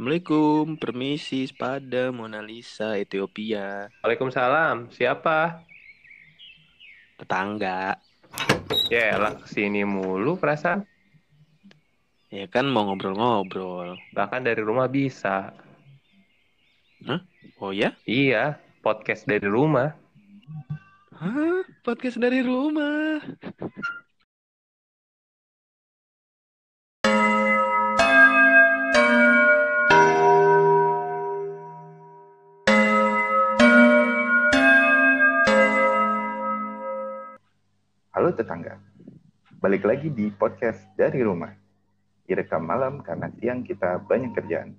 Assalamualaikum, permisi pada Mona Lisa Ethiopia. Waalaikumsalam. Siapa? Tetangga. Ya, lah ke sini mulu perasaan. Ya kan mau ngobrol-ngobrol. Bahkan dari rumah bisa. Oh ya? Iya, podcast dari rumah. Hah? Podcast dari rumah. Halo tetangga, balik lagi di podcast dari rumah. Direkam malam karena siang kita banyak kerjaan.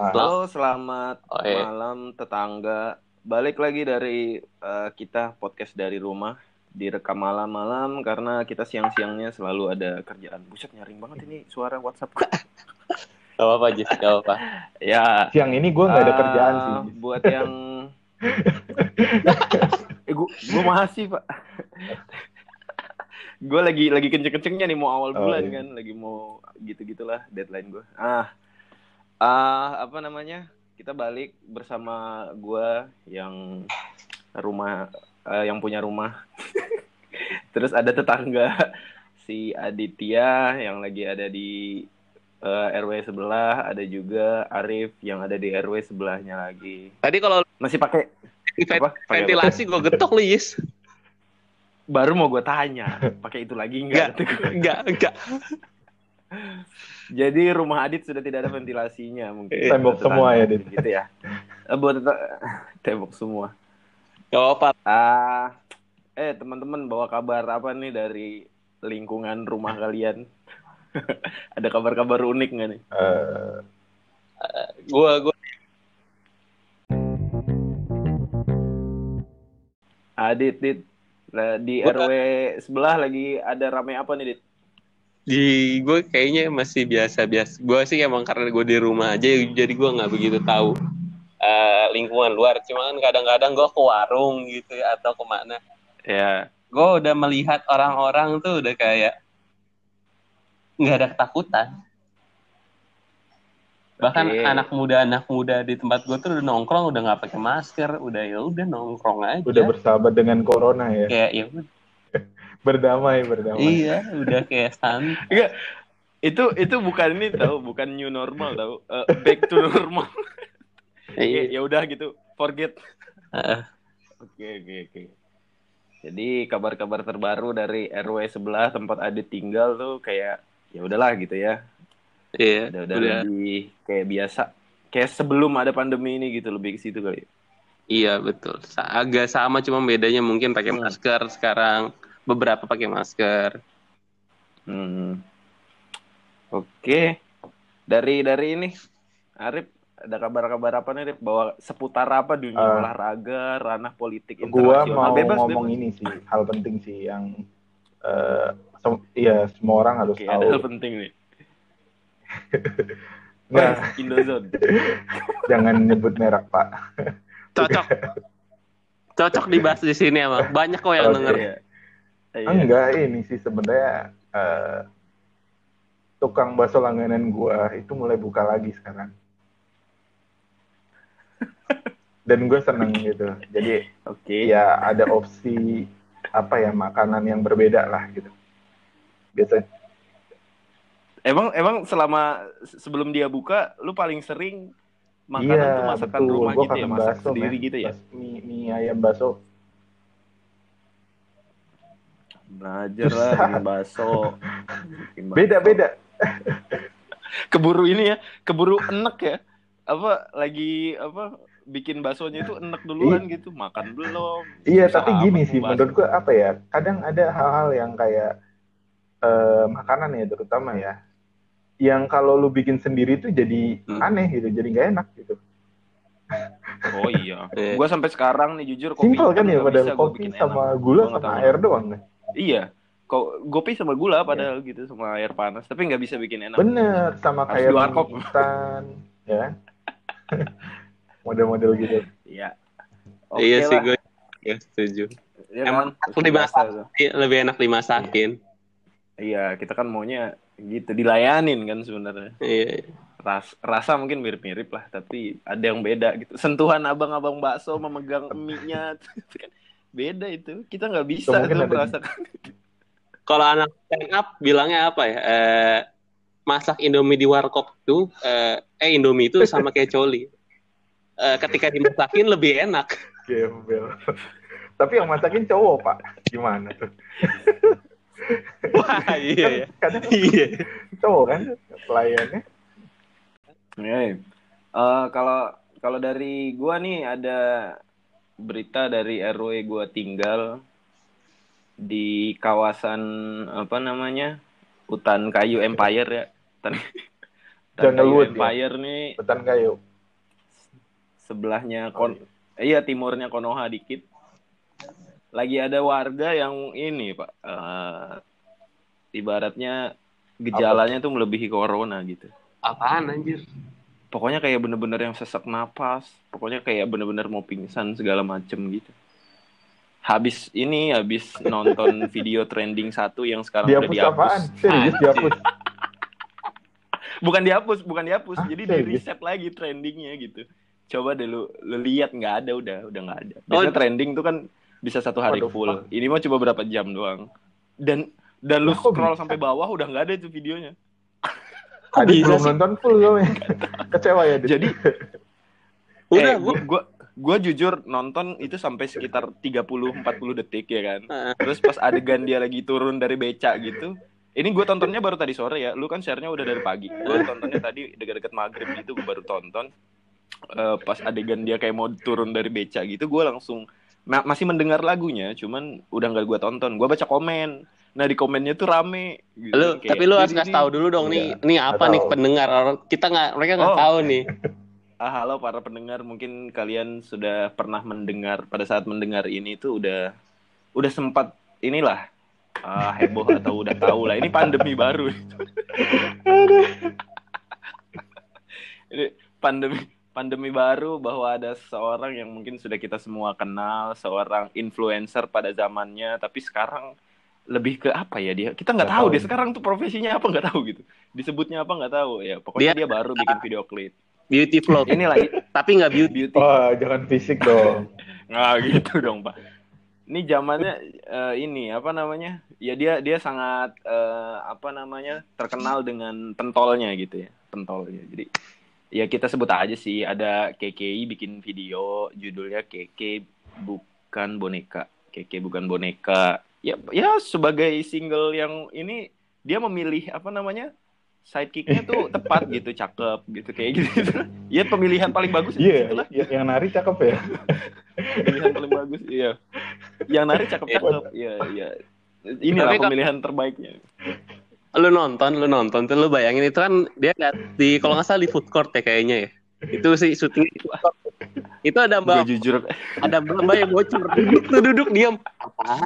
Halo, selamat Oh, iya. malam tetangga. Balik lagi dari eh, kita podcast dari rumah. Direkam malam-malam karena kita siang-siangnya selalu ada kerjaan. Buset nyaring banget ini suara WhatsApp. Gak apa-apa, Jis. Gak apa-apa. ya, siang ini gue nggak ada eh, kerjaan sih. Buat yang eh gua, gua masih, Pak. gue lagi lagi kenceng-kencengnya nih mau awal Oh, bulan iya. kan, lagi mau gitu-gitulah deadline gue. Ah, ah apa namanya? Kita balik bersama gue yang rumah eh, yang punya rumah. Terus ada tetangga si Aditya yang lagi ada di eh, RW sebelah, ada juga Arif yang ada di RW sebelahnya lagi. Tadi kalau Masih pakai Apa? Ventilasi gue getok lu, Jis. baru mau gue tanya, pakai itu lagi enggak? Enggak, enggak. Jadi rumah Adit sudah tidak ada ventilasinya mungkin. Tembok Tetangga, semua ya, Dit? Gitu ya. Eh, Buat tembok semua. Gak apa-apa. Ah, eh teman-teman bawa kabar apa nih dari lingkungan rumah kalian? ada kabar-kabar unik nggak nih? Eh, Gue, gue Adit, Dit, Lah, di Gua- RW sebelah lagi ada rame apa nih, Dit? di gue kayaknya masih biasa-biasa. Gue sih emang karena gue di rumah aja, jadi gue nggak begitu tahu eh, lingkungan luar. Cuma kan kadang-kadang gue ke warung gitu ya, atau ke mana. Ya, gue udah melihat orang-orang tuh udah kayak nggak ada ketakutan. Bahkan Oke. anak muda anak muda di tempat gue tuh udah nongkrong udah nggak pakai masker, udah ya udah nongkrong aja. udah bersahabat dengan corona ya. kayak ya udah. Berdamai, berdamai. iya udah kayak santai. itu itu bukan ini tahu, bukan new normal tahu, Eh, back to normal. Iya. ya udah gitu, forget. Heeh. Oke, oke, oke. Jadi kabar-kabar terbaru dari RW sebelah tempat Adit tinggal tuh kayak ya udahlah gitu ya. Iya, Udah, udah udah. lebih kayak biasa. Kayak sebelum ada pandemi ini gitu lebih ke situ kali. Iya betul. Agak sama cuma bedanya mungkin pakai Hmm. masker sekarang. Beberapa pakai masker. Hmm. Oke. Dari dari ini Arif ada kabar-kabar apa nih Arif? Bahwa seputar apa dunia Eh, olahraga, ranah politik Gua internasional mau bebas ngomong bebas. ini sih, hal penting sih yang eh sem- iya semua orang harus Oke, ada hal tahu. penting nih. Wah, Indozone. jangan nyebut merek Pak. Cocok. Cocok dibahas di sini emang. Banyak kok yang Oke. denger. Iya. Iya. Enggak, ini sih sebenarnya eh, tukang bakso langganan gua itu mulai buka lagi sekarang. Dan gue seneng gitu. Jadi Oke. ya ada opsi apa ya makanan yang berbeda lah gitu. Biasa Emang emang selama sebelum dia buka, lu paling sering makanan iya tuh masakan betul. rumah Gua gitu ya, masak bakso, sendiri men. gitu ya. Mie, mie ayam bakso. Belajar lah bikin bakso. Beda beda. Keburu ini ya, keburu enek ya. Apa lagi apa bikin baksonya itu enek duluan gitu, makan belum. Iya tapi gini sih bakso. menurut gua apa ya? Kadang ada hal-hal yang kayak eh, makanan ya terutama ya, yang kalau lu bikin sendiri tuh jadi Hmm. aneh gitu, jadi nggak enak gitu. Oh iya. Iya. Gua sampai sekarang nih jujur kopi Simpel kan ya padahal kopi bikin sama enak. gula sama tahu. air doang. Iya. Kok kopi sama gula padahal gitu sama air panas, tapi nggak bisa bikin enak. Bener sama kayak instan, ya. Model-model gitu. Iya. iya Oke sih gue ya setuju. Ya Emang kan? aku dimasak. Iya, lebih enak dimasakin. iya kita kan maunya gitu dilayanin kan sebenarnya Iya. Ras, rasa mungkin mirip-mirip lah tapi ada yang beda gitu sentuhan abang-abang bakso memegang mie-nya itu kan beda itu kita nggak bisa mungkin tuh merasakan Kalau anak stand up bilangnya apa ya? Eh, masak Indomie di warkop tuh eh, eh Indomie itu sama kayak coli. Eh, ketika dimasakin lebih enak. Gembel. Tapi yang masakin cowok, Pak. Gimana tuh? Wah, iya ya. Kadang Iya. cowok kan pelayannya. Eh, eh, kalau kalau dari gua nih ada berita dari RW gua tinggal di kawasan apa namanya hutan kayu Empire ya hutan, hutan kayu Wood, ya? Empire nih Hutan kayu. sebelahnya kon iya timurnya Konoha dikit lagi ada warga yang ini pak eh, ibaratnya gejalanya tuh melebihi corona gitu Apaan anjir? pokoknya kayak bener-bener yang sesak napas pokoknya kayak bener-bener mau pingsan segala macem gitu habis ini habis nonton video trending satu yang sekarang udah Dihapus dihapus apaan? Serius dihapus. bukan dihapus bukan dihapus Hah, jadi di reset lagi trendingnya gitu coba deh lu lu lihat nggak ada udah udah nggak ada biasanya Oh. trending tuh kan bisa satu hari Waduh, full ini mah cuma berapa jam doang dan dan lu scroll sampai bawah udah nggak ada itu videonya bisa belum sih? nonton full gue. Kecewa ya, Dit. jadi Udah, eh, gua. gua, gua gua jujur nonton itu sampai sekitar 30 40 detik ya kan. Terus pas adegan dia lagi turun dari beca gitu. Ini gue tontonnya baru tadi sore ya. Lu kan share-nya udah dari pagi. Gue tontonnya tadi deket-deket maghrib gitu gue baru tonton. Eh, pas adegan dia kayak mau turun dari beca gitu, gue langsung ma- masih mendengar lagunya, cuman udah nggak gue tonton. Gue baca komen. Nah di komennya tuh rame. Gitu. Lu, Kayak, tapi lu harus "Ini- kasih tahu dulu dong nih, Iya, nih apa nih tahu. pendengar kita nggak mereka nggak Oh. tahu nih. Ah, halo para pendengar, mungkin kalian sudah pernah mendengar pada saat mendengar ini tuh udah udah sempat inilah ah, heboh atau udah tahu lah. Ini pandemi baru. ini pandemi pandemi baru bahwa ada seorang yang mungkin sudah kita semua kenal, seorang influencer pada zamannya, tapi sekarang lebih ke apa ya dia? Kita nggak tahu tahu. dia sekarang tuh profesinya apa nggak tahu gitu. Disebutnya apa nggak tahu ya. Pokoknya Dia- dia, baru bikin video klip. Beauty vlog, Inilah tapi nggak beauty. beauty Wah, jangan fisik dong. Nggak gitu dong pak. Ini zamannya eh, ini apa namanya? Ya dia dia sangat eh, apa namanya terkenal dengan pentolnya gitu ya, pentolnya. Jadi ya kita sebut aja sih ada KKI bikin video judulnya KK bukan boneka, KK bukan boneka. Ya ya sebagai single yang ini dia memilih apa namanya? sidekicknya tuh tepat gitu, cakep gitu kayak gitu. Ya pemilihan paling bagus di Iya, situ lah y- yang nari cakep ya. pemilihan paling bagus iya yang nari cakep cakep iya iya inilah Tapi kok- pemilihan terbaiknya Lu nonton, lu nonton tuh lu bayangin itu kan dia di kalau nggak salah di food court ya kayaknya ya. Itu sih syuting court. Itu ada mbak jujur ada mbak mbak yang bocor duduk tuh duduk diam. Apa?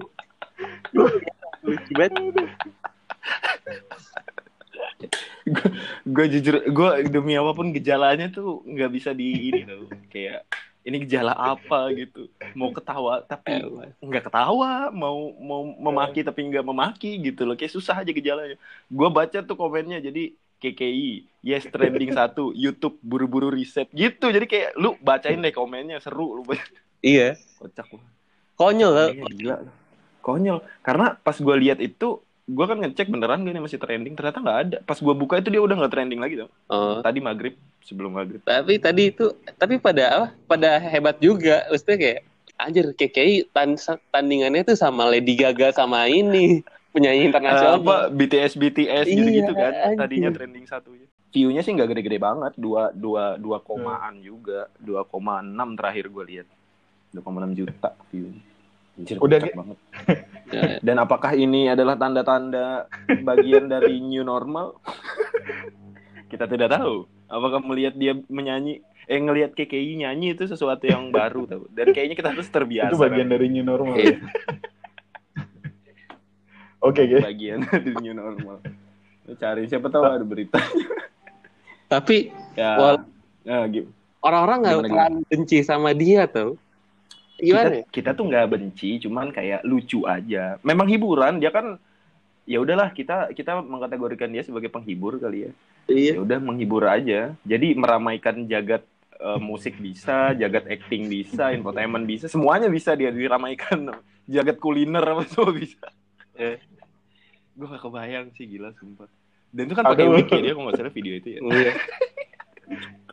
Gue jujur gue demi apa pun gejalanya tuh nggak bisa di ini tuh kayak ini gejala apa gitu mau ketawa tapi nggak ketawa mau mau memaki tapi nggak memaki gitu loh kayak susah aja gejalanya gue baca tuh komennya jadi KKI yes trending satu YouTube buru-buru riset gitu jadi kayak lu bacain deh komennya seru lu Iya. kocak Konyol lah. Iya, gila. Konyol. Karena pas gue lihat itu, gue kan ngecek beneran gak nih masih trending. Ternyata nggak ada. Pas gue buka itu dia udah nggak trending lagi tuh. Oh. Tadi maghrib, sebelum maghrib. Tapi tadi itu tapi pada apa? Pada hebat juga. Maksudnya kayak anjir KKI tan tandingannya tuh sama Lady Gaga sama ini penyanyi internasional. apa BTS BTS Iya, gitu-gitu kan. anjir. Tadinya trending satunya. View-nya sih nggak gede-gede banget. Dua dua dua komaan juga. 2,6 terakhir gue lihat. 2,6 juta view. Anjir, Udah, banget. Ya, Dan apakah ini adalah tanda-tanda bagian dari new normal? Kita tidak tahu. Apakah melihat dia menyanyi, eh ngelihat KKI nyanyi itu sesuatu yang baru tahu. Dan kayaknya kita harus terbiasa. Itu bagian kan? dari new normal. Iya. Oke, guys. bagian dari new normal. Cari siapa tahu ada berita. Tapi Ya. Nah, gi- orang-orang nggak terlalu benci sama dia tuh. Kita, Gimana? ya? kita tuh nggak benci, cuman kayak lucu aja. Memang hiburan, dia kan ya udahlah kita kita mengkategorikan dia sebagai penghibur kali ya Iya. ya udah menghibur aja jadi meramaikan jagat eh, musik bisa jagat acting bisa infotainment bisa semuanya bisa dia diramaikan jagat kuliner apa semua bisa Eh. gue gak kebayang sih gila sumpah dan itu kan pakai mic ya dia kalau nggak salah video itu ya Iya.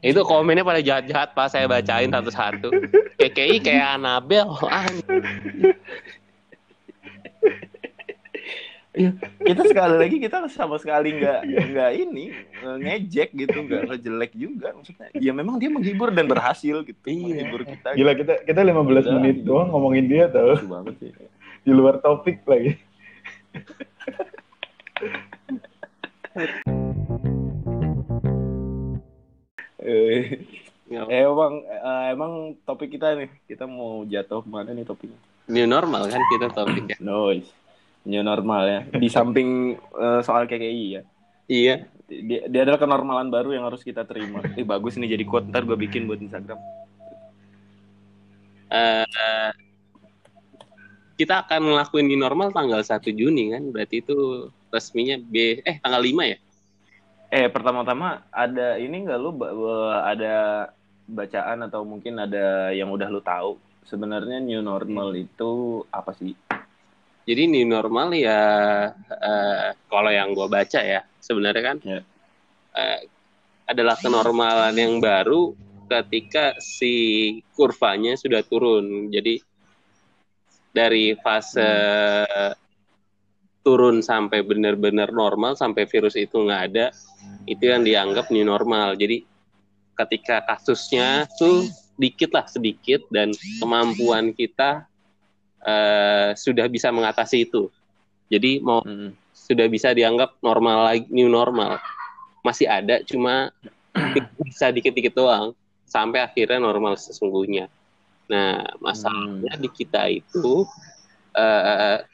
itu komennya pada jahat-jahat pas saya bacain satu-satu. KKI kayak Anabel. Ah, kita sekali lagi kita sama sekali nggak nggak ini ngejek gitu nggak ngejelek juga maksudnya ya memang dia menghibur dan berhasil gitu Iya. menghibur kita Gila kita kita 15 Udah. menit doang ngomongin dia tau Lucu banget sih di luar topik lagi. eh, Ya. eh, emang eh, emang topik kita nih kita mau jatuh ke mana nih topiknya New normal kan kita topiknya. noise new normal ya di samping eh, soal KKI ya Iya. dia, dia adalah kenormalan baru yang harus kita terima eh bagus nih jadi quote ntar gue bikin buat Instagram Eh, kita akan ngelakuin new normal tanggal 1 Juni kan. Berarti itu resminya B eh tanggal 5 ya? Eh pertama-tama ada ini nggak lu ada bacaan atau mungkin ada yang udah lu tahu sebenarnya new normal itu apa sih? Jadi new normal ya eh, kalau yang gue baca ya sebenarnya kan Ya. eh, adalah kenormalan yang baru ketika si kurvanya sudah turun. Jadi dari fase turun sampai benar-benar normal sampai virus itu nggak ada itu yang dianggap new normal. Jadi ketika kasusnya tuh dikit lah sedikit dan kemampuan kita eh, sudah bisa mengatasi itu. Jadi mau Mm. sudah bisa dianggap normal lagi new normal. Masih ada cuma bisa dikit-dikit doang sampai akhirnya normal sesungguhnya. Nah, masalahnya di kita itu eh,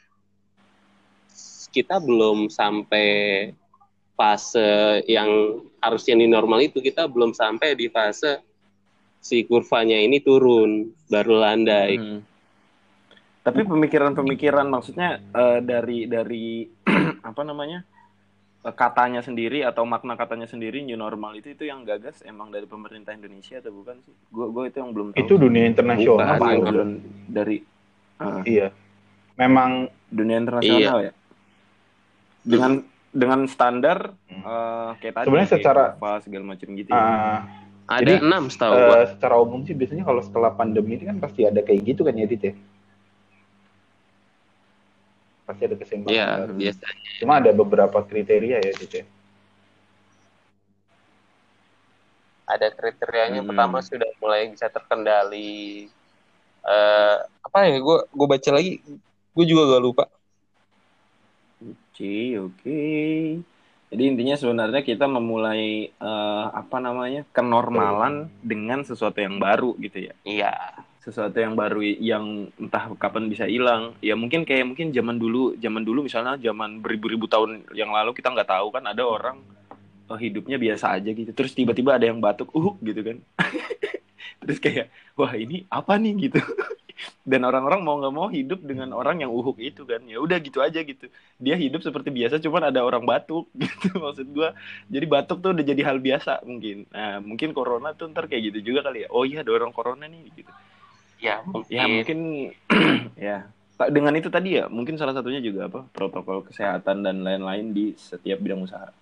kita belum sampai fase yang harusnya di normal itu kita belum sampai di fase si kurvanya ini turun baru landai. Mm. Tapi pemikiran-pemikiran maksudnya eh, dari dari apa namanya eh, katanya sendiri atau makna katanya sendiri new normal itu itu yang gagas emang dari pemerintah Indonesia atau bukan sih? Gue gue itu yang belum tahu. Itu dunia internasional. Bukan, apa Pak. itu dari ah, Iya. Memang dunia internasional ya? Dengan dengan standar eh, kayak tadi Sebenarnya kayak secara- apa segala macam gitu ya. ah, Ada Jadi, enam setahu eh, gua. secara umum sih biasanya kalau setelah pandemi ini kan pasti ada kayak gitu kan ya Dit ya. Pasti ada keseimbangan. Iya, baru. biasanya. Cuma ada beberapa kriteria ya Dit ya. ada kriterianya Hmm. pertama sudah mulai bisa terkendali eh apa ya gue gue baca lagi gue juga gak lupa Oke, oke. Jadi intinya sebenarnya kita memulai eh, apa namanya kenormalan dengan sesuatu yang baru gitu ya. iya Sesuatu yang baru yang entah kapan bisa hilang. Ya mungkin kayak mungkin zaman dulu, zaman dulu misalnya zaman beribu-ribu tahun yang lalu kita nggak tahu kan ada orang eh, hidupnya biasa aja gitu. Terus tiba-tiba ada yang batuk, uh gitu kan. Terus kayak wah ini apa nih gitu. Dan orang-orang mau nggak mau hidup dengan orang yang uhuk itu kan. Ya udah gitu aja gitu. Dia hidup seperti biasa cuman ada orang batuk gitu maksud gua. Jadi batuk tuh udah jadi hal biasa mungkin. Nah mungkin corona tuh ntar kayak gitu juga kali ya. Oh iya ada orang corona nih gitu. Ya mungkin, ya mungkin. ya. Dengan itu tadi ya mungkin salah satunya juga apa protokol kesehatan dan lain-lain di setiap bidang usaha.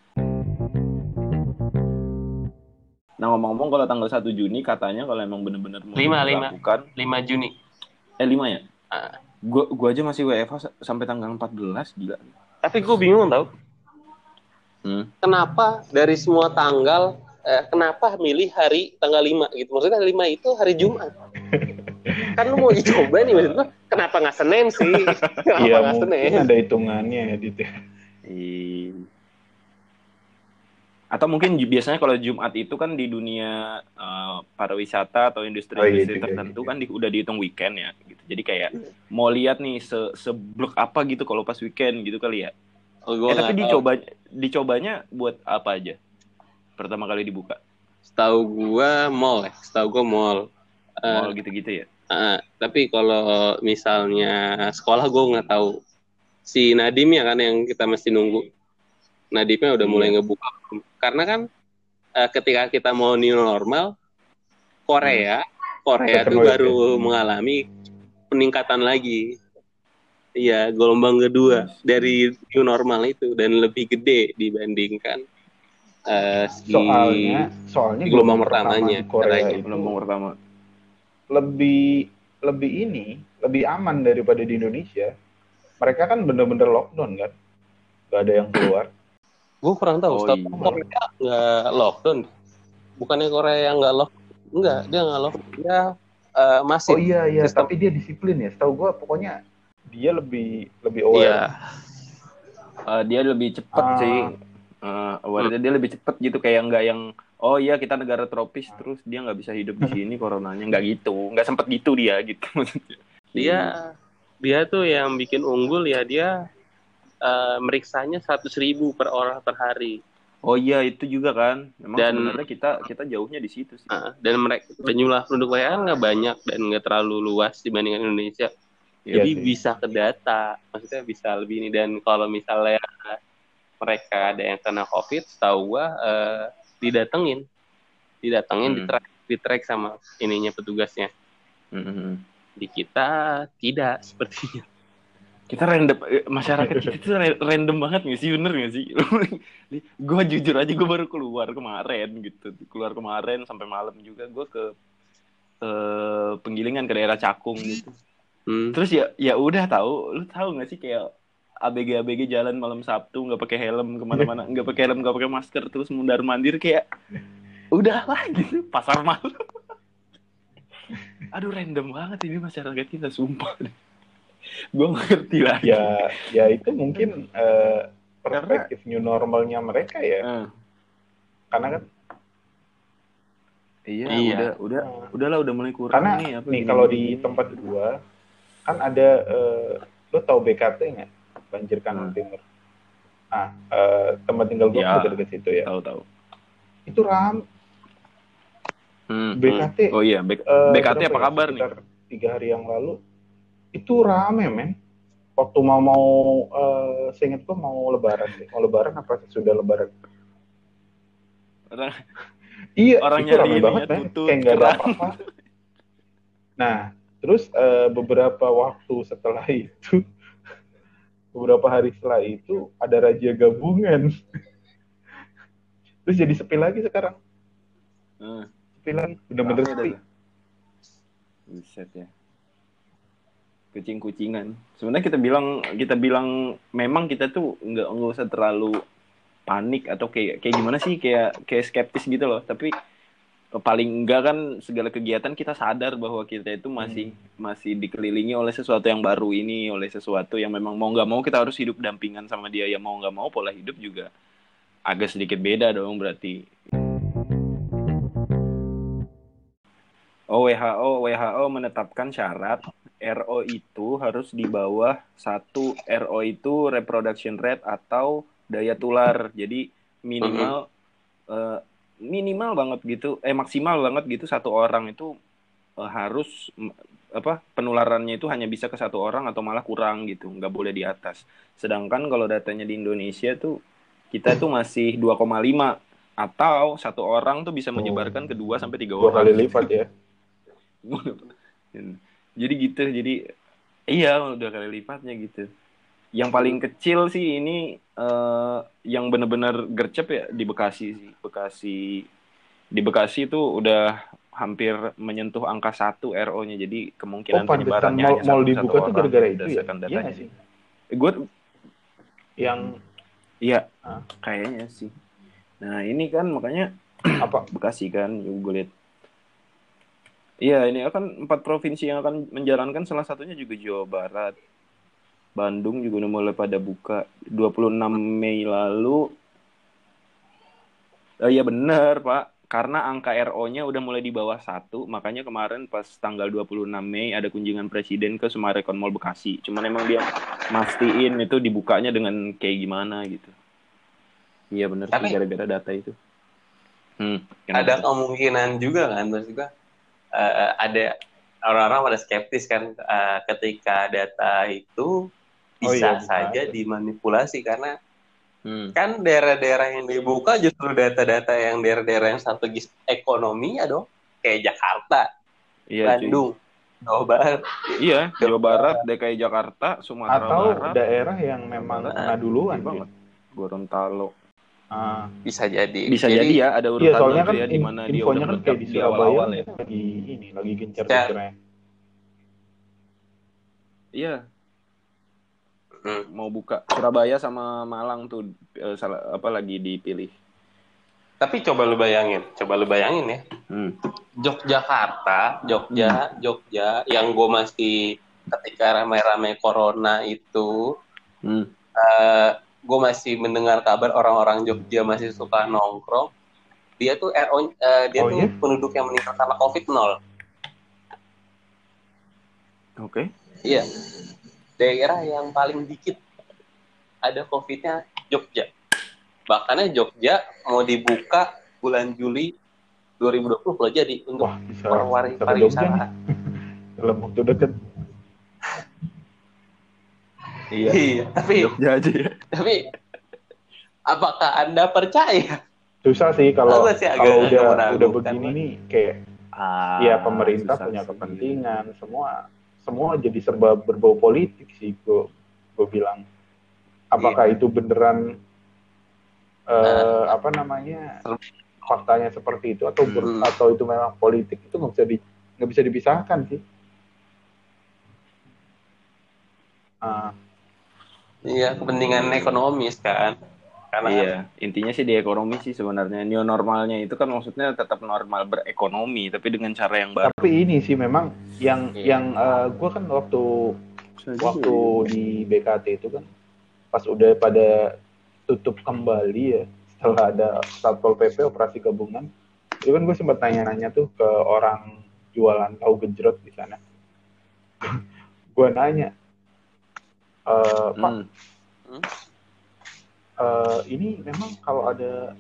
Nah ngomong-ngomong kalau tanggal 1 Juni katanya kalau emang bener-bener mau Lima, lima. dilakukan 5 Juni eh 5 ya Ah. gua gua aja masih WFH sa- sampai tanggal 14 gila tapi gue bingung tau hmm. kenapa dari semua tanggal eh, kenapa milih hari tanggal 5 gitu maksudnya 5 itu hari Jumat kan lu mau dicoba nih maksud gua kenapa nggak Senin sih kenapa Iya nggak Senin mungkin ada hitungannya ya Dit ya. Iya. Atau mungkin biasanya kalau Jumat itu kan di dunia eh, pariwisata atau Oh, iya, industri-industri tertentu iya. kan di- udah dihitung weekend ya gitu. Jadi kayak mau lihat nih se seblok apa gitu kalau pas weekend gitu kali ya. oh, gua eh tapi tahu. dicoba dicobanya buat apa aja? Pertama kali dibuka. setahu gua mall ya setahu gua mall Eh, Mall gitu-gitu ya. Ah, tapi kalau misalnya sekolah gue nggak tahu si Nadim ya kan yang kita mesti nunggu. Nadimnya udah mulai Iya. ngebuka. Karena kan eh, ketika kita mau new normal, Korea, Korea Second tuh wave, baru mengalami peningkatan lagi. Iya, gelombang kedua dari new normal itu dan lebih gede dibandingkan eh, si Soalnya, soalnya di gelombang pertama pertamanya, di Korea katanya. itu Gelombang pertama. lebih lebih ini, lebih aman daripada di Indonesia. Mereka kan bener-bener lockdown kan, gak ada yang keluar. gue kurang tahu. Oh, iya. Korea nggak lockdown. Bukannya Korea yang nggak lock, enggak dia nggak lock, dia eh, masih. Oh iya iya, sistem- tapi dia disiplin ya. Setahu gua pokoknya dia lebih lebih Iya. aware. Eh, dia lebih cepet Ah. sih. Eh, awalnya dia lebih cepet gitu kayak nggak yang oh iya kita negara tropis terus dia nggak bisa hidup di sini coronanya nggak gitu nggak sempet gitu dia gitu maksudnya Dia dia tuh yang bikin unggul ya dia eh, meriksanya 100.000 ribu per orang per hari. Oh iya itu juga kan memang Dan- sebenarnya kita kita jauhnya di situ sih Nah, dan mereka dan jumlah penduduk mereka nggak banyak dan nggak terlalu luas dibandingkan Indonesia. Iya Jadi sih. bisa ke data, maksudnya bisa lebih ini dan kalau misalnya mereka ada yang kena COVID, tahu gua eh, didatengin, didatengin, Hmm. di track, di track sama ininya petugasnya. Mhm. Di kita tidak sepertinya. Kita random eh, masyarakat kita tuh ra- random banget gak sih? Bener gak sih? Gue jujur aja gue baru keluar kemarin gitu. Keluar kemarin sampai malam juga gue ke ke penggilingan ke daerah Cakung gitu. Hmm. terus ya ya udah tahu lu tahu nggak sih kayak ABG ABG jalan malam Sabtu nggak pakai helm ke mana-mana nggak pakai helm nggak pakai masker terus mundar mandir kayak udah lah gitu pasar malam. Aduh random banget ini masyarakat kita sumpah gue ngerti lah Ya ya itu mungkin eh, perspektif new normalnya mereka ya. Eh, Karena kan iya, Iya. udah udah eh, udahlah udah mulai kurang karena nih apa nih kalau di tempat gua kan ada eh, lo tau BKT nggak banjir kanan Hmm. timur ah eh, tempat tinggal gua Ya. dekat situ ya tahu tahu itu ram Hmm, BKT hmm. oh iya eh, BKT apa kabar nih tiga hari yang lalu itu rame men. Waktu mau mau eh seingat gua mau lebaran deh mau lebaran apa sudah lebaran. Orang- iya Orangnya itu rame banget men. kayak nggak ada apa-apa. Nah terus eh, beberapa waktu setelah itu beberapa hari setelah itu ada raja gabungan. Terus jadi sepi lagi sekarang. Eh, sepi lagi. Bener-bener dah sepi. Buset ya. Kucing-kucingan. Sebenarnya kita bilang kita bilang memang kita tuh nggak nggak usah terlalu panik atau kayak kayak gimana sih kayak kayak skeptis gitu loh. Tapi paling enggak kan segala kegiatan kita sadar bahwa kita itu masih masih dikelilingi oleh sesuatu yang baru ini, oleh sesuatu yang memang mau nggak mau kita harus hidup dampingan sama dia. Ya mau nggak mau pola hidup juga agak sedikit beda dong berarti. Oh, WHO WHO menetapkan syarat RO itu harus di bawah satu RO itu reproduction rate atau daya tular. Jadi minimal eh, minimal banget gitu, eh maksimal banget gitu satu orang itu eh, harus mm, apa penularannya itu hanya bisa ke satu orang atau malah kurang gitu, nggak boleh di atas. Sedangkan kalau datanya di Indonesia tuh kita tuh masih 2,5 atau satu orang tuh bisa menyebarkan ke dua sampai tiga dua orang. kali lipat ya jadi gitu jadi iya udah kali lipatnya gitu. Yang paling kecil sih ini eh, yang bener-bener gercep ya di Bekasi sih. Bekasi di Bekasi itu udah hampir menyentuh angka satu RO-nya jadi oh kemungkinan pantesan penyebarannya mal, hanya mal satu, dibuka satu orang gara-gara itu ya? iya nggak sih? gue yang iya. Ah. kayaknya sih. Nah ini kan makanya apa? Bekasi kan gue lihat Iya, ini akan empat provinsi yang akan menjalankan salah satunya juga Jawa Barat. Bandung juga udah mulai pada buka 26 Mei lalu. Eh, iya bener, Pak. Karena angka RO-nya udah mulai di bawah satu, makanya kemarin pas tanggal 26 Mei ada kunjungan presiden ke Sumarekon Mall Bekasi. Cuman emang dia mastiin itu dibukanya dengan kayak gimana gitu. Iya bener sih gara-gara data itu. Hmm, ada kemungkinan juga kan maksud gua eh, ada orang-orang pada skeptis kan eh, ketika data itu Oh bisa iya, bisa saja aja. dimanipulasi karena Hmm. kan daerah-daerah yang dibuka justru data-data yang daerah-daerah yang strategis ekonominya dong kayak Jakarta, Iya, cuy. Bandung, Jawa Barat. Iya, Jawa Barat, DKI Jakarta, Sumatera Atau Barat. daerah yang memang Nah, duluan. Iya banget. Gorontalo. Ah, Bisa jadi. Bisa jadi, ya ada urutan iya, soalnya kan ya di in- mana dia infonya udah kan kayak di Surabaya awal-awal ya. kan lagi ini, lagi gencar-gencarnya. Iya, Hmm. mau buka Surabaya sama Malang tuh eh, salah apa lagi dipilih. Tapi coba lu bayangin, coba lu bayangin ya. Hmm. Yogyakarta, Jogja, Jogja, yang gue masih ketika ramai-ramai corona itu, Hmm. eh gue masih mendengar kabar orang-orang Jogja masih suka nongkrong. Dia tuh RO, eh, dia Oh, tuh iya? penduduk yang meninggal karena COVID nol. Oke. Iya. Daerah yang paling dikit ada COVID-nya Jogja. Bahkan Jogja mau dibuka bulan Juli 2020 kalau jadi untuk Wah, bisa, orang wari- bisa ke Jogja pariwisata. Dalam waktu deket. Iya. Iya, tapi Jogja aja ya. tapi apakah anda percaya? Susah sih kalau sih agak kalau udah udah begini nih kayak Ah, ya pemerintah punya sih. kepentingan semua semua jadi serba berbau politik sih gue gue bilang apakah itu beneran eh, apa namanya faktanya seperti itu atau ber- Hmm. atau itu memang politik itu nggak bisa di nggak bisa dipisahkan sih Ah, Iya, kepentingan ekonomis kan. Karena Iya, intinya sih di ekonomi sih sebenarnya new normalnya itu kan maksudnya tetap normal berekonomi tapi dengan cara yang baru. tapi ini sih memang yang Iya. yang gue kan waktu waktu di BKT itu kan pas udah pada tutup kembali ya setelah ada satpol pp operasi gabungan itu kan gue sempat nanya-nanya tuh ke orang jualan tahu gejrot di sana gue nanya "Eh, pak Hmm. Hmm. eh, ini memang kalau ada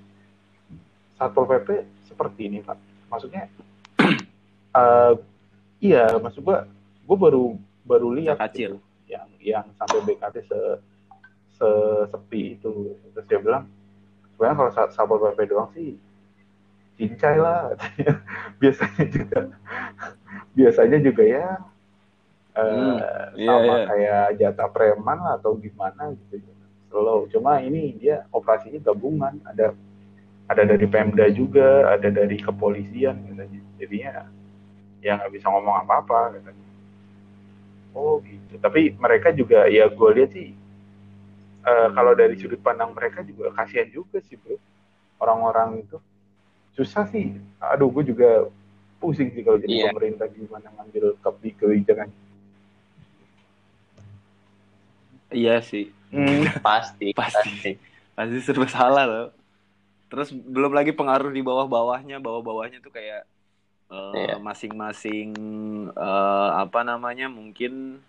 satpol pp seperti ini pak maksudnya eh, iya maksud gue gue baru baru lihat Kacil. gitu, yang yang sampai BKT se sesepi itu terus dia bilang sebenarnya kalau sa- satpol pp doang sih cincai lah biasanya juga biasanya juga ya eh, Hmm, iya, sama iya. kayak jatah preman lah atau gimana gitu. Slow. Cuma ini dia operasinya gabungan. Ada ada dari Pemda juga ada dari kepolisian katanya. Jadinya ya nggak bisa ngomong apa-apa katanya. Oh gitu. Tapi mereka juga ya gue lihat sih eh, kalau dari sudut pandang mereka juga kasihan juga sih bro. Orang-orang itu. Susah sih. Aduh gue juga pusing sih kalau jadi Iya. pemerintah gimana ngambil kebi- kebijakan Iya sih, Hmm, pasti, Pasti. pasti serba salah loh. Terus belum lagi pengaruh di bawah-bawahnya, bawah-bawahnya tuh kayak eh, Iya. masing-masing eh, apa namanya mungkin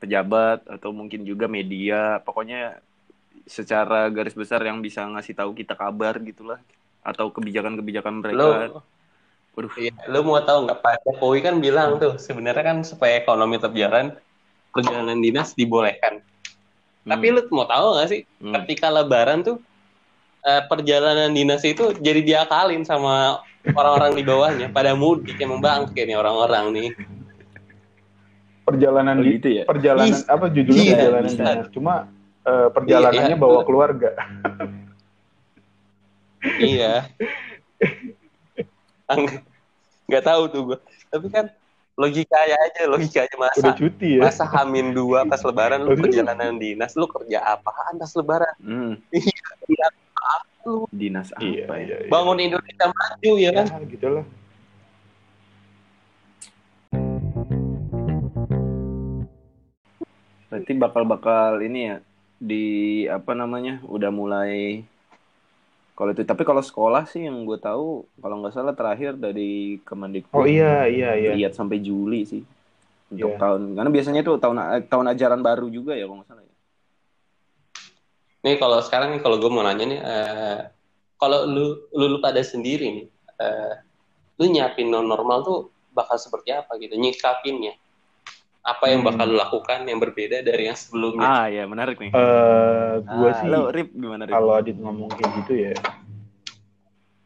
pejabat atau mungkin juga media, pokoknya secara garis besar yang bisa ngasih tahu kita kabar gitulah atau kebijakan-kebijakan mereka. Lo, Waduh. iya, lo mau tahu nggak Pak Jokowi kan bilang tuh sebenarnya kan supaya ekonomi tetap jalan perjalanan dinas dibolehkan. Tapi Hmm, lu mau tahu nggak sih hmm. ketika Lebaran tuh eh, perjalanan dinas itu jadi diakalin sama orang-orang di bawahnya pada mudik emang bangke nih orang-orang nih. perjalanan Oh, gitu ya? perjalanan Bisa. apa judulnya Iya, perjalanan bisa. dinas cuma eh, perjalanannya Iya, iya. bawa keluarga iya. Nggak tahu tuh gue. Tapi kan logikanya aja, logikanya masa udah cuti ya? masa hamin dua pas lebaran lu perjalanan dinas lu kerja apaan pas lebaran? Hmm, Iya, lu? Dinas apa iya ya? iya, iya. bangun Indonesia maju ya kan? Ya gitulah Berarti bakal-bakal ini ya di apa namanya udah mulai kalau itu tapi kalau sekolah sih yang gue tahu kalau nggak salah terakhir dari Kemendikbud oh iya iya iya lihat sampai Juli sih untuk Iya. tahun karena biasanya itu tahun tahun ajaran baru juga ya kalau nggak salah ya. nih kalau sekarang nih kalau gue mau nanya nih eh, kalau lu, lu lu pada sendiri nih eh, lu nyiapin non normal tuh bakal seperti apa gitu nyikapinnya apa yang Hmm. bakal lu lakukan yang berbeda dari yang sebelumnya Ah ya menarik nih. Eh, gue Ah, sih lo Rip gimana Rip? kalau Adit ngomong kayak gitu ya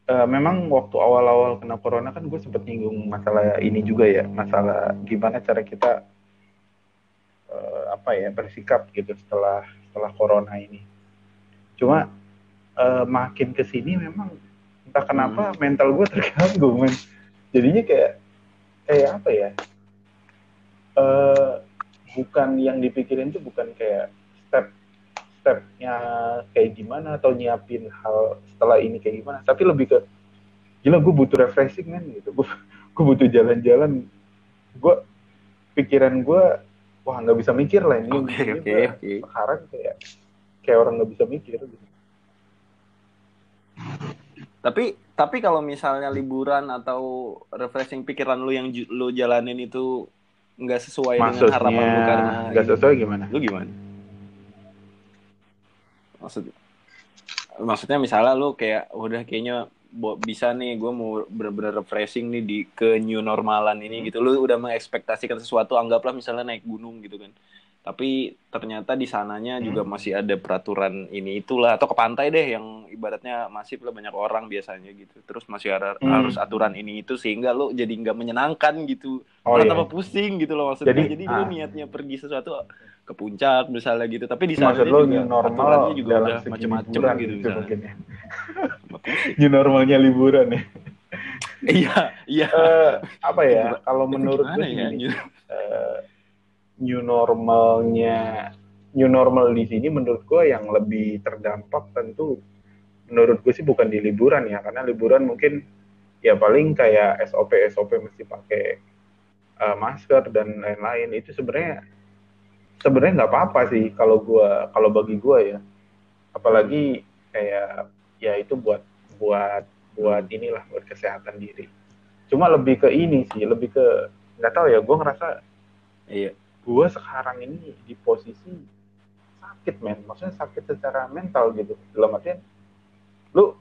eh, memang waktu awal-awal kena corona kan gue sempet nyinggung masalah ini juga ya masalah gimana cara kita eh, apa ya bersikap gitu setelah setelah corona ini cuma eh, makin ke sini memang entah kenapa mental gue terganggu men jadinya kayak kayak apa ya eh bukan yang dipikirin tuh bukan kayak step stepnya kayak gimana atau nyiapin hal setelah ini kayak gimana tapi lebih ke gila gue butuh refreshing kan gitu gue gue butuh jalan-jalan gue pikiran gue wah nggak bisa mikir lah ini Oke Ini gua oke. sekarang kayak kayak orang nggak bisa mikir gitu. Tapi tapi kalau misalnya liburan atau refreshing pikiran lu yang lu jalanin itu nggak sesuai dengan harapan lu maksudnya karena nggak sesuai gimana? Lu gimana? Maksud maksudnya misalnya lu kayak udah kayaknya bisa nih gue mau bener-bener refreshing nih di ke new normalan ini gitu. Lu udah mengekspektasikan sesuatu anggaplah misalnya naik gunung gitu kan tapi ternyata di sananya juga masih ada peraturan ini itulah atau ke pantai deh yang ibaratnya masif lah banyak orang biasanya gitu. Terus masih ada Hmm. harus aturan ini itu sehingga lu jadi nggak menyenangkan gitu. Oh malah iya. tambah pusing gitu loh maksudnya. Jadi, jadi, ah. niatnya pergi sesuatu ke puncak misalnya gitu. Tapi di sana lo juga normal juga dalam udah liburan gitu gitu mungkin ya. New normalnya liburan ya. Iya iya. Eh, apa ya kalau menurut gue ya gini, eh, new normalnya new normal di sini menurut gue yang lebih terdampak tentu menurut gue sih bukan di liburan ya karena liburan mungkin ya paling kayak SOP SOP mesti pakai eh, masker dan lain-lain. Itu sebenarnya sebenarnya nggak apa-apa sih kalau gue kalau bagi gue ya. Apalagi kayak ya itu buat buat buat inilah buat kesehatan diri. Cuma lebih ke ini sih lebih ke nggak tahu ya gue ngerasa iya gue sekarang ini di posisi sakit men. Maksudnya sakit secara mental gitu. Dalam artian lu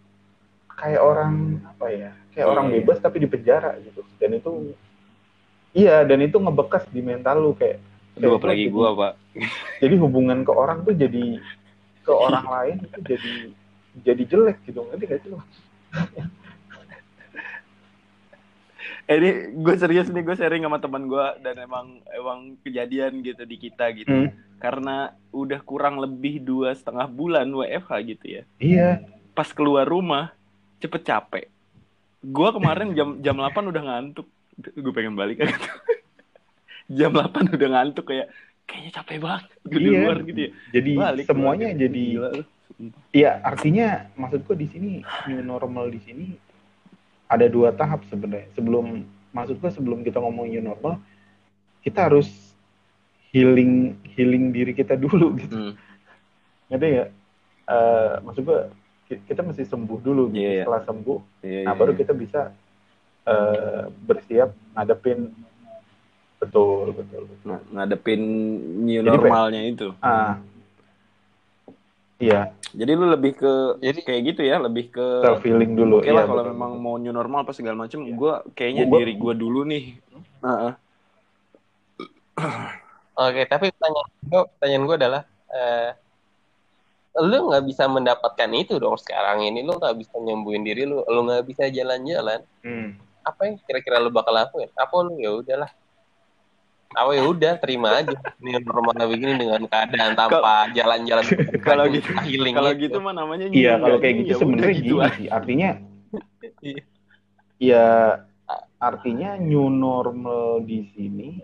kayak orang apa ya kayak Iya, orang iya. bebas tapi di penjara gitu. Dan itu iya dan itu ngebekas di mental lu kayak Aduh, apalagi jadi- gua pak. Jadi hubungan ke orang tuh jadi ke orang lain itu jadi jadi jelek gitu. Ngerti gak sih Eh, ini gue serius nih gue sharing sama teman gue dan emang emang kejadian gitu di kita gitu Hmm. karena udah kurang lebih dua setengah bulan WFH gitu ya iya pas keluar rumah cepet capek gue kemarin jam jam 8 udah ngantuk gue pengen balik gitu. jam 8 udah ngantuk kayak kayaknya capek banget gue di Iya. luar gitu ya jadi balik semuanya jadi. Iya, artinya maksudku di sini new normal di sini ada dua tahap sebenarnya. Sebelum maksudku sebelum kita ngomong new normal, kita harus healing healing diri kita dulu gitu. Hmm. Ngerti ya? Eh maksud kita mesti sembuh dulu gitu. Iya, iya. Setelah sembuh, Iya, nah baru iya. kita bisa eh bersiap ngadepin betul betul betul. Nah, ngadepin new Jadi, normalnya itu Ah, iya jadi lu lebih ke Jadi kayak gitu ya lebih ke self healing dulu. Oke lah Iya, kalau betul, memang betul. mau new normal apa segala macem, Iya. gue kayaknya Gua- diri gue dulu nih. Heeh. Oke, tapi pertanyaan gue, pertanyaan gue adalah, eh, lu nggak bisa mendapatkan itu dong sekarang ini, lu nggak bisa nyembuhin diri lu, lu nggak bisa jalan-jalan. Hmm. Apa yang kira-kira lu bakal lakuin? Apa lu ya udahlah, apa ya udah terima aja ini normal begini dengan keadaan tanpa jalan-jalan Kalau gitu, healing Kalau itu. gitu mah namanya Iya, new, kalau nggak kayak gitu ya sebenarnya gitu sih. Artinya Iya. ya artinya new normal di sini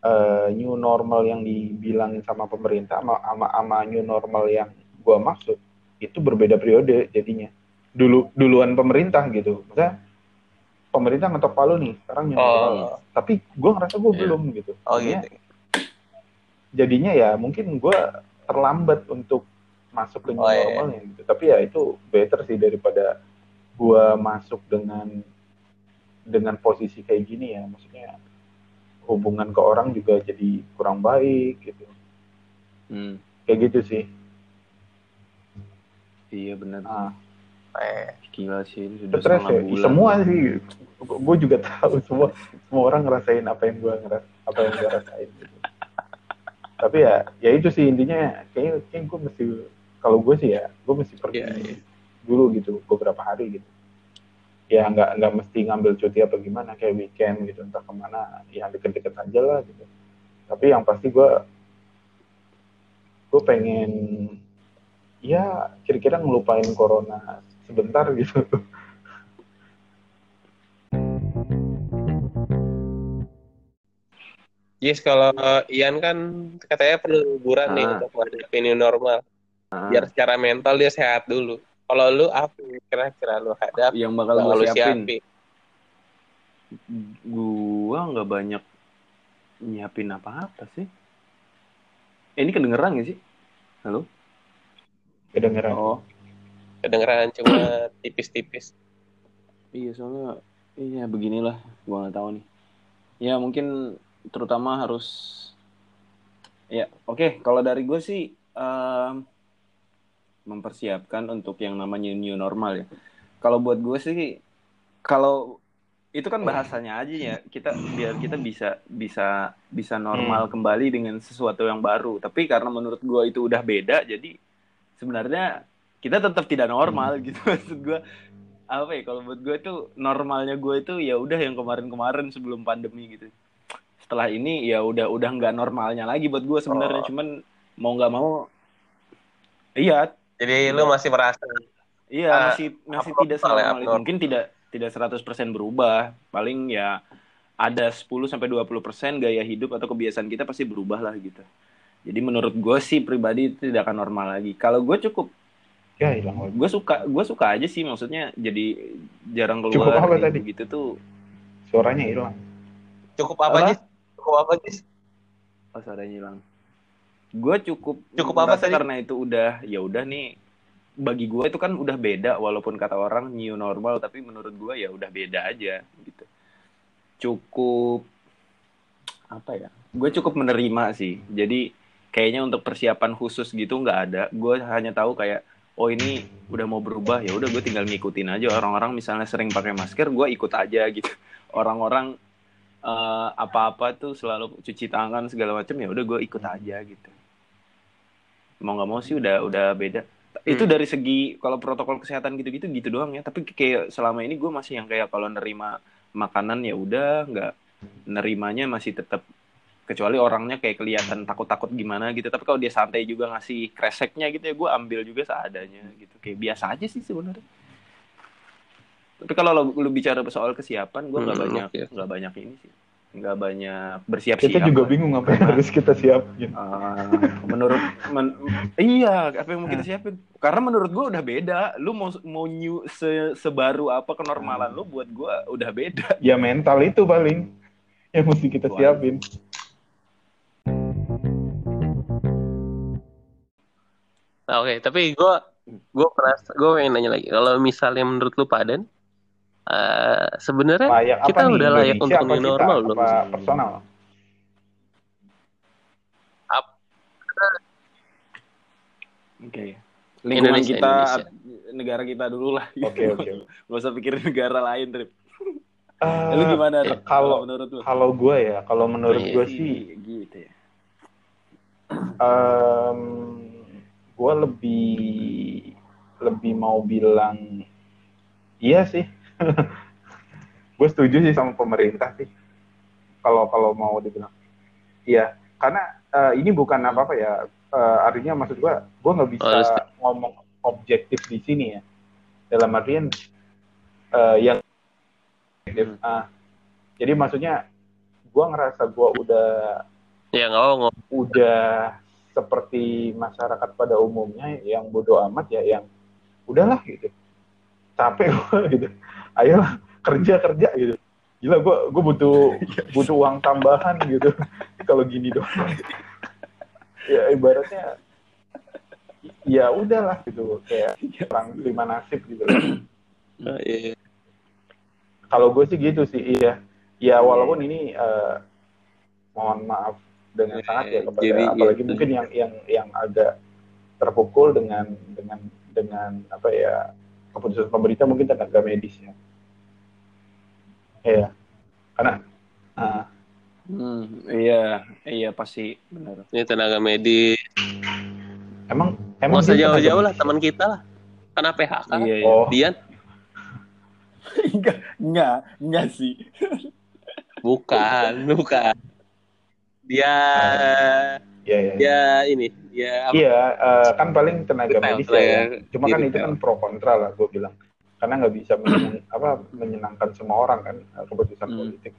eh, new normal yang dibilangin sama pemerintah sama, sama sama new normal yang gua maksud itu berbeda periode jadinya. Dulu duluan pemerintah gitu. Maksudnya pemerintah ngetok palu nih, sekarang. Oh, Tapi gua ngerasa gua Iya. belum gitu. oh Jadinya- gitu. Jadinya ya mungkin gua terlambat untuk masuk ke new Oh, iya. normalnya gitu. Tapi ya itu better sih daripada gua masuk dengan dengan posisi kayak gini ya. Maksudnya hubungan ke orang juga jadi kurang baik gitu. Hmm, Kayak gitu sih. iya benar. Nah, Eh, Gila sih, ini sudah ya. bulan. Semua sih. Gue juga tahu semua semua orang ngerasain apa yang gua ngeras apa yang gua rasain. Gitu. tapi ya ya itu sih intinya kayaknya kayak gue mesti kalau gue sih ya gue mesti pergi Iya, iya. dulu gitu beberapa hari gitu ya nggak nggak mesti ngambil cuti apa gimana kayak weekend gitu entah ke mana ya deket-deket aja lah gitu tapi yang pasti gue gue pengen ya kira-kira ngelupain corona sebentar gitu Yes, kalau Ian kan katanya perlu liburan nih Ah. untuk menghadapi new normal. Ah, Biar secara mental dia sehat dulu. Kalau lu apa yang kira-kira lu hadap? yang bakal lu siapin. siapin. Gua nggak banyak nyiapin apa-apa sih. Eh, ini kedengeran gak sih? Halo? kedengeran Oh, Kedengeran cuma tipis-tipis. iya soalnya iya beginilah, gua nggak tahu nih. Ya mungkin terutama harus ya oke kalau dari gue sih em, mempersiapkan untuk yang namanya new normal ya. Kalau buat gue sih kalau itu kan bahasanya aja ya kita biar kita bisa bisa bisa normal kembali dengan sesuatu yang baru. Tapi karena menurut gue itu udah beda jadi sebenarnya kita tetap tidak normal gitu maksud gue apa ya kalau buat gue tuh normalnya gue itu ya udah yang kemarin-kemarin sebelum pandemi gitu setelah ini ya udah udah nggak normalnya lagi buat gue sebenarnya. Oh. cuman mau nggak mau iya. Jadi lu masih merasa iya Ah, masih masih abnormal tidak ya, itu. abnormal. mungkin tidak tidak 100% berubah. Paling ya ada 10 sampai 20% gaya hidup atau kebiasaan kita pasti berubah lah gitu. Jadi menurut gue sih pribadi itu tidak akan normal lagi. Kalau gue cukup ya hilang gue suka gue suka aja sih. Maksudnya jadi jarang keluar Cukup apa tadi? gitu tuh. Suaranya hilang. Cukup apa, Apa? Cukup apa, Jis? Oh, suaranya hilang. Gue cukup Cukup apa tadi? karena itu udah ya udah nih bagi gue itu kan udah beda walaupun kata orang new normal tapi menurut gue ya udah beda aja gitu. Cukup apa ya? Gue cukup menerima sih. Jadi kayaknya untuk persiapan khusus gitu nggak ada. Gue hanya tahu kayak oh ini udah mau berubah ya udah gue tinggal ngikutin aja orang-orang misalnya sering pakai masker gue ikut aja gitu. Orang-orang eh, apa-apa tuh selalu cuci tangan segala macam ya udah gue ikut aja gitu. Mau nggak mau sih udah udah beda. Itu Hmm. dari segi kalau protokol kesehatan gitu-gitu gitu doang ya. Tapi kayak selama ini gue masih yang kayak kalau nerima makanan ya udah nggak nerimanya masih tetap kecuali orangnya kayak kelihatan takut-takut gimana gitu. Tapi kalau dia santai juga ngasih kreseknya gitu ya gue ambil juga seadanya gitu. Kayak biasa aja sih sebenarnya tapi kalau lo, lu bicara soal kesiapan gue nggak Hmm, banyak nggak banyak ini sih. Nggak banyak bersiap-siap. Kita juga lah. bingung apa yang harus kita siapin Ah, menurut men- iya apa yang mau kita siapin? Karena menurut gue udah beda. Lu mau mau new se- sebaru apa kenormalan lu buat gue udah beda. Ya mental itu paling yang mesti kita siapin. Nah, Oke, tapi gue gue merasa gue pengen nanya lagi. Kalau misalnya menurut lu Padan, eh sebenarnya layak kita apa nih udah layak Indonesia untuk new normal belum personal? Oke. Lingkungan Indonesia, kita Indonesia. negara kita dulu lah. Oke oke. Gak usah pikirin negara lain trip Eh, lu gimana Rip? kalau menurut lu? kalau gue ya kalau menurut Iya gue sih sih gitu ya. Em, gue lebih lebih mau bilang iya sih gue setuju sih sama pemerintah sih. Kalau kalau mau dibilang. Iya karena eh, ini bukan apa apa ya. Eh, artinya maksud gue gue nggak bisa Oh, ngomong objektif di sini ya. Dalam artian eh, yang ah, jadi maksudnya gue ngerasa gue udah Ya nggak mau udah seperti masyarakat pada umumnya yang bodoh amat ya yang udahlah gitu. Capek gue gitu ayolah kerja kerja gitu. Gila gue gue butuh butuh uang tambahan gitu. Kalau gini doang. Ya ibaratnya ya udahlah gitu. Kayak orang terima nasib gitu. Nah, iya. kalau gue sih gitu sih iya. Ya walaupun ini eh, mohon maaf dengan sangat ya kepada Jadi, apalagi gitu. mungkin yang yang yang agak terpukul dengan dengan dengan apa ya keputusan pemerintah mungkin tenaga medis ya Iya karena ah, Hmm, iya, iya pasti benar. Ini tenaga medis. Emang emang usah jauh-jauh lah teman kita lah. Karena PHK. Iya, iya. Oh, Dian enggak, enggak, enggak sih. bukan, bukan. Dia iya iya. dia ini, dia apa? Iya, eh, kan paling tenaga Detail, medis tenaga ya. Cuma kan itu kan pro kontra lah, gue bilang. Karena nggak bisa menyenang- apa, menyenangkan semua orang kan eh, keputusan Hmm. politik.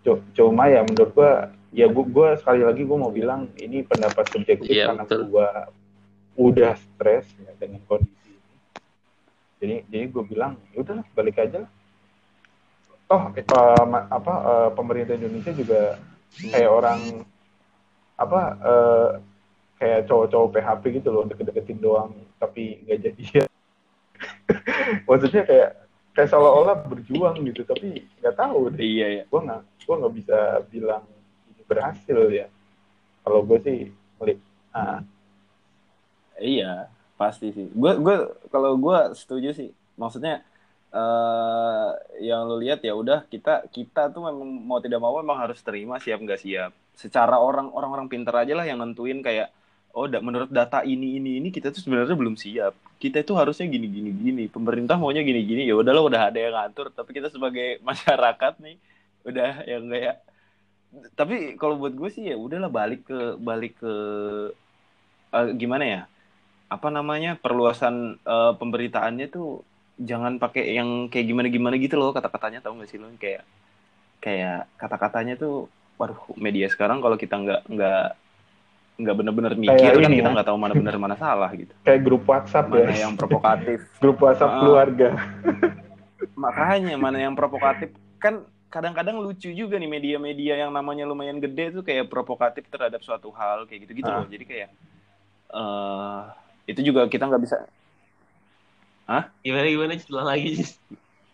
Cu- Cuma ya menurut gue, ya gue, gue sekali lagi gue mau bilang ini pendapat subjektif Iya, karena betul. gue udah stres ya, dengan kondisi ini. Jadi jadi gue bilang ya udahlah balik aja lah. Toh eh, ma- apa eh, pemerintah Indonesia juga kayak orang apa eh, kayak cowok-cowok PHP gitu loh deket-deketin doang tapi nggak jadian maksudnya kayak kayak seolah-olah berjuang gitu tapi nggak tahu deh Iya, iya. gue nggak gue nggak bisa bilang ini berhasil ya kalau gue sih melihat ah, Iya, pasti sih. Gue gue kalau gue setuju sih. Maksudnya eh yang lu lihat ya udah kita kita tuh memang mau tidak mau memang harus terima siap nggak siap. Secara orang orang-orang pinter aja lah yang nentuin kayak oh da- menurut data ini ini ini kita tuh sebenarnya belum siap. Kita itu harusnya gini gini gini. Pemerintah maunya gini gini. Ya udahlah udah ada yang ngatur. Tapi kita sebagai masyarakat nih udah yang kayak tapi kalau buat gue sih ya udahlah balik ke balik ke eh, gimana ya apa namanya perluasan eh, pemberitaannya tuh jangan pakai yang kayak gimana gimana gitu loh kata-katanya tahu nggak sih lo kayak kayak kata-katanya tuh waduh media sekarang kalau kita nggak nggak nggak bener-bener mikir Kayak kan ini kita ya. nggak tahu mana bener mana salah gitu kayak grup WhatsApp mana ya yang provokatif grup WhatsApp Ah. keluarga makanya mana yang provokatif kan kadang-kadang lucu juga nih media-media yang namanya lumayan gede tuh kayak provokatif terhadap suatu hal kayak gitu-gitu Ah. loh jadi kayak eh itu juga kita nggak bisa Gimana gimana ulang lagi.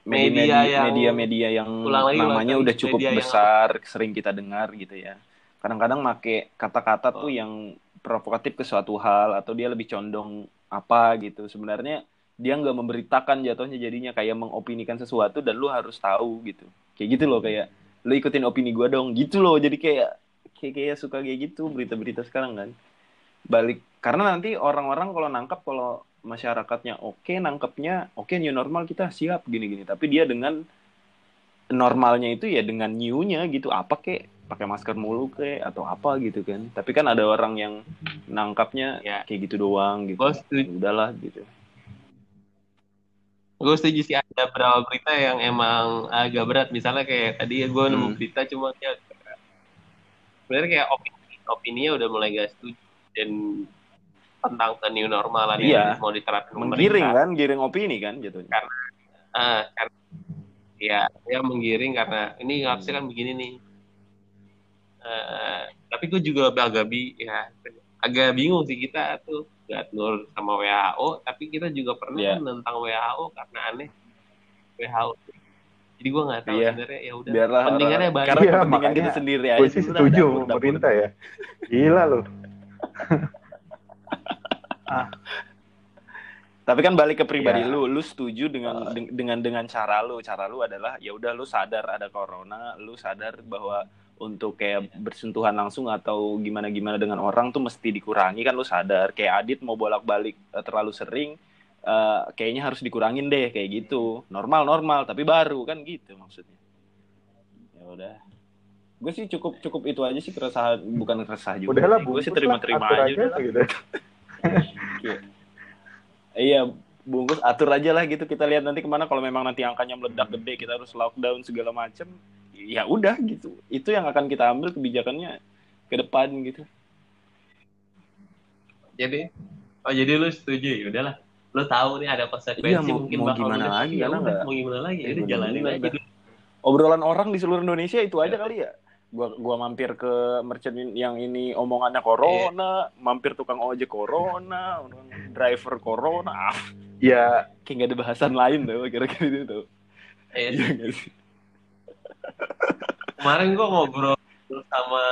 Media Media yang- media-media yang Ulang lagi, namanya lagi. udah cukup Media yang besar sering kita dengar gitu ya kadang-kadang make kata-kata tuh yang provokatif ke suatu hal atau dia lebih condong apa gitu. Sebenarnya dia nggak memberitakan jatuhnya jadinya kayak mengopinikan sesuatu dan lu harus tahu gitu. Kayak gitu loh kayak lu ikutin opini gua dong gitu loh. Jadi kayak kayak, kayak suka kayak gitu berita-berita sekarang kan. Balik karena nanti orang-orang kalau nangkap kalau masyarakatnya oke nangkepnya oke new normal kita siap gini-gini. Tapi dia dengan normalnya itu ya dengan new-nya gitu apa kek pakai masker mulu kek atau apa gitu kan tapi kan ada orang yang nangkapnya Ya. kayak gitu doang gitu Gue setuju, udahlah gitu gue setuju sih ada beberapa berita yang emang agak berat. Misalnya kayak tadi gue nemu Hmm. berita cuma kayak sebenarnya kayak opini opininya udah mulai gak setuju dan tentang ke new normal Iya. mau diterapkan menggiring kan giring opini kan jatuhnya Ah, kan ya ya menggiring karena ini harusnya kan begini nih Eh, tapi gue juga agak bi ya agak bingung sih kita tuh gak nurut sama WHO tapi kita juga pernah kan tentang WHO karena aneh. WHO jadi gue nggak tahu Iya. sebenarnya ya udah biarlah pentingannya banyak karena Iya, kepentingan makanya kita sendiri aja gue sih setuju pemerintah ya. Gila loh Tapi kan balik ke pribadi Iya. lu, lu setuju dengan deng- dengan dengan cara lu. Cara lu adalah ya udah lu sadar ada corona, lu sadar bahwa untuk kayak bersentuhan langsung atau gimana-gimana dengan orang tuh mesti dikurangi kan lu sadar. Kayak Adit mau bolak-balik eh, terlalu sering eh, kayaknya harus dikurangin deh kayak gitu. Normal-normal tapi baru kan gitu maksudnya. Ya udah. Gue sih cukup cukup itu aja sih keresahan bukan keresahan juga. udahlah gue sih lah, terima-terima aja. aja udah. gitu Iya, bungkus atur aja lah gitu. Kita lihat nanti ke mana kalau memang nanti angkanya meledak gede, kita harus lockdown segala macem. Ya udah gitu. Itu yang akan kita ambil kebijakannya ke depan gitu. jadi oh jadi lu setuju ya udahlah lu tahu nih ada konsekuensi Iya, mau- mungkin mau bakal gimana lagi, Ya karena udah, nggak- mau gimana lagi ya udah jalanin aja. Obrolan orang di seluruh Indonesia itu aja kali ya. Gua gua mampir ke merchant yang ini omongannya corona, mampir tukang ojek corona, orang driver corona. Ah, ya kayak gak ada bahasan lain tuh kira-kira itu tuh. Iya, Iya nggak sih? Kemarin gua ngobrol sama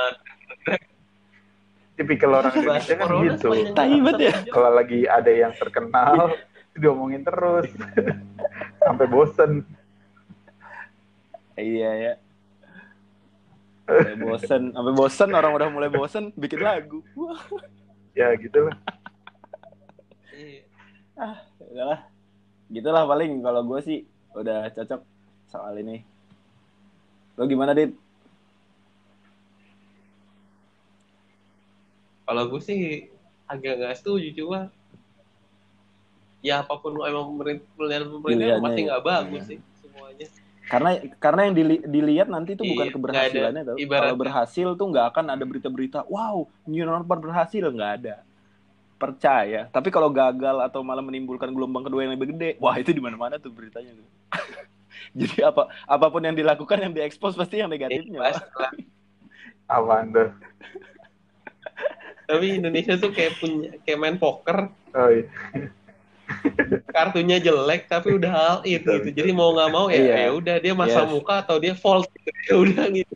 tipikal orang Indonesia kan gitu sepanjang Tai banget ya. kalau lagi ada yang terkenal diomongin terus sampai bosen Iya ya. Sampai bosen, sampai bosen orang udah mulai bosen bikin lagu. Ya gitu lah Iya. udahlah. Gitulah paling kalau gue sih udah cocok soal ini. Lo gimana, Dit? Kalau gue sih agak nggak setuju cuma ya apa pun lu emang pemerintah pemerintah pasti ya. nggak bagus Iya. sih semuanya. Karena karena yang dili- dilihat nanti itu Iya, bukan keberhasilannya ada. Ibaratnya- Kalau berhasil tuh nggak akan ada berita-berita, wow, new normal berhasil nggak ada. Percaya. Tapi kalau gagal atau malah menimbulkan gelombang kedua yang lebih gede, wah itu di mana-mana tuh beritanya tuh. Jadi apa apa pun yang dilakukan yang diekspos pasti yang negatifnya. Pasti lah. apaan tuh Tapi Indonesia tuh kayak punya kayak main poker oh iya kartunya jelek tapi udah hal itu gitu. Jadi mau nggak mau ya Iya. ya udah dia masa Yes. muka atau dia fold gitu. Ya udah gitu.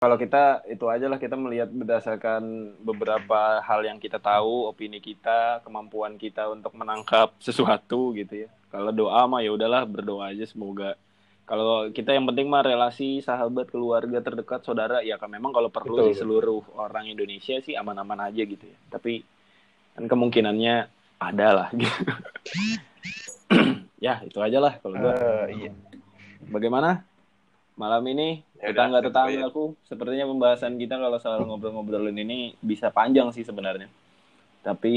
Kalau kita itu aja lah kita melihat berdasarkan beberapa hal yang kita tahu, opini kita, kemampuan kita untuk menangkap sesuatu gitu ya. Kalau doa mah ya udahlah berdoa aja semoga. Kalau kita yang penting mah relasi sahabat keluarga terdekat saudara ya kan memang kalau perlu Betul, sih seluruh orang Indonesia sih aman-aman aja gitu ya. Tapi kan kemungkinannya ada lah gitu. ya itu aja lah kalau gua. Eh, iya Bagaimana malam ini Ya tetangga udah, tetanggaku sepertinya pembahasan kita kalau soal ngobrol-ngobrolin ini bisa panjang sih sebenarnya. Tapi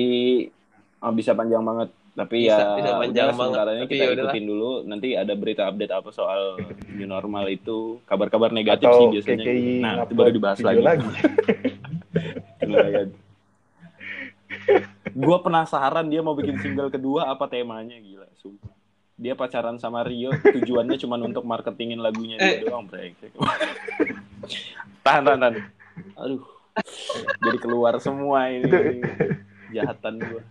ah, bisa panjang banget. Tapi Bisa, ya bisa panjang udah, banget. Tapi kita ya udahlah. ikutin dulu. Nanti ada berita update apa soal new normal itu. Kabar-kabar negatif atau sih biasanya. KKI nah itu baru dibahas video lagi, gue penasaran dia mau bikin single kedua apa temanya gila sumpah dia pacaran sama Rio tujuannya cuma untuk marketingin lagunya dia doang brengsek tahan tahan tahan. Aduh. Jadi keluar semua ini, ini. jahatan gue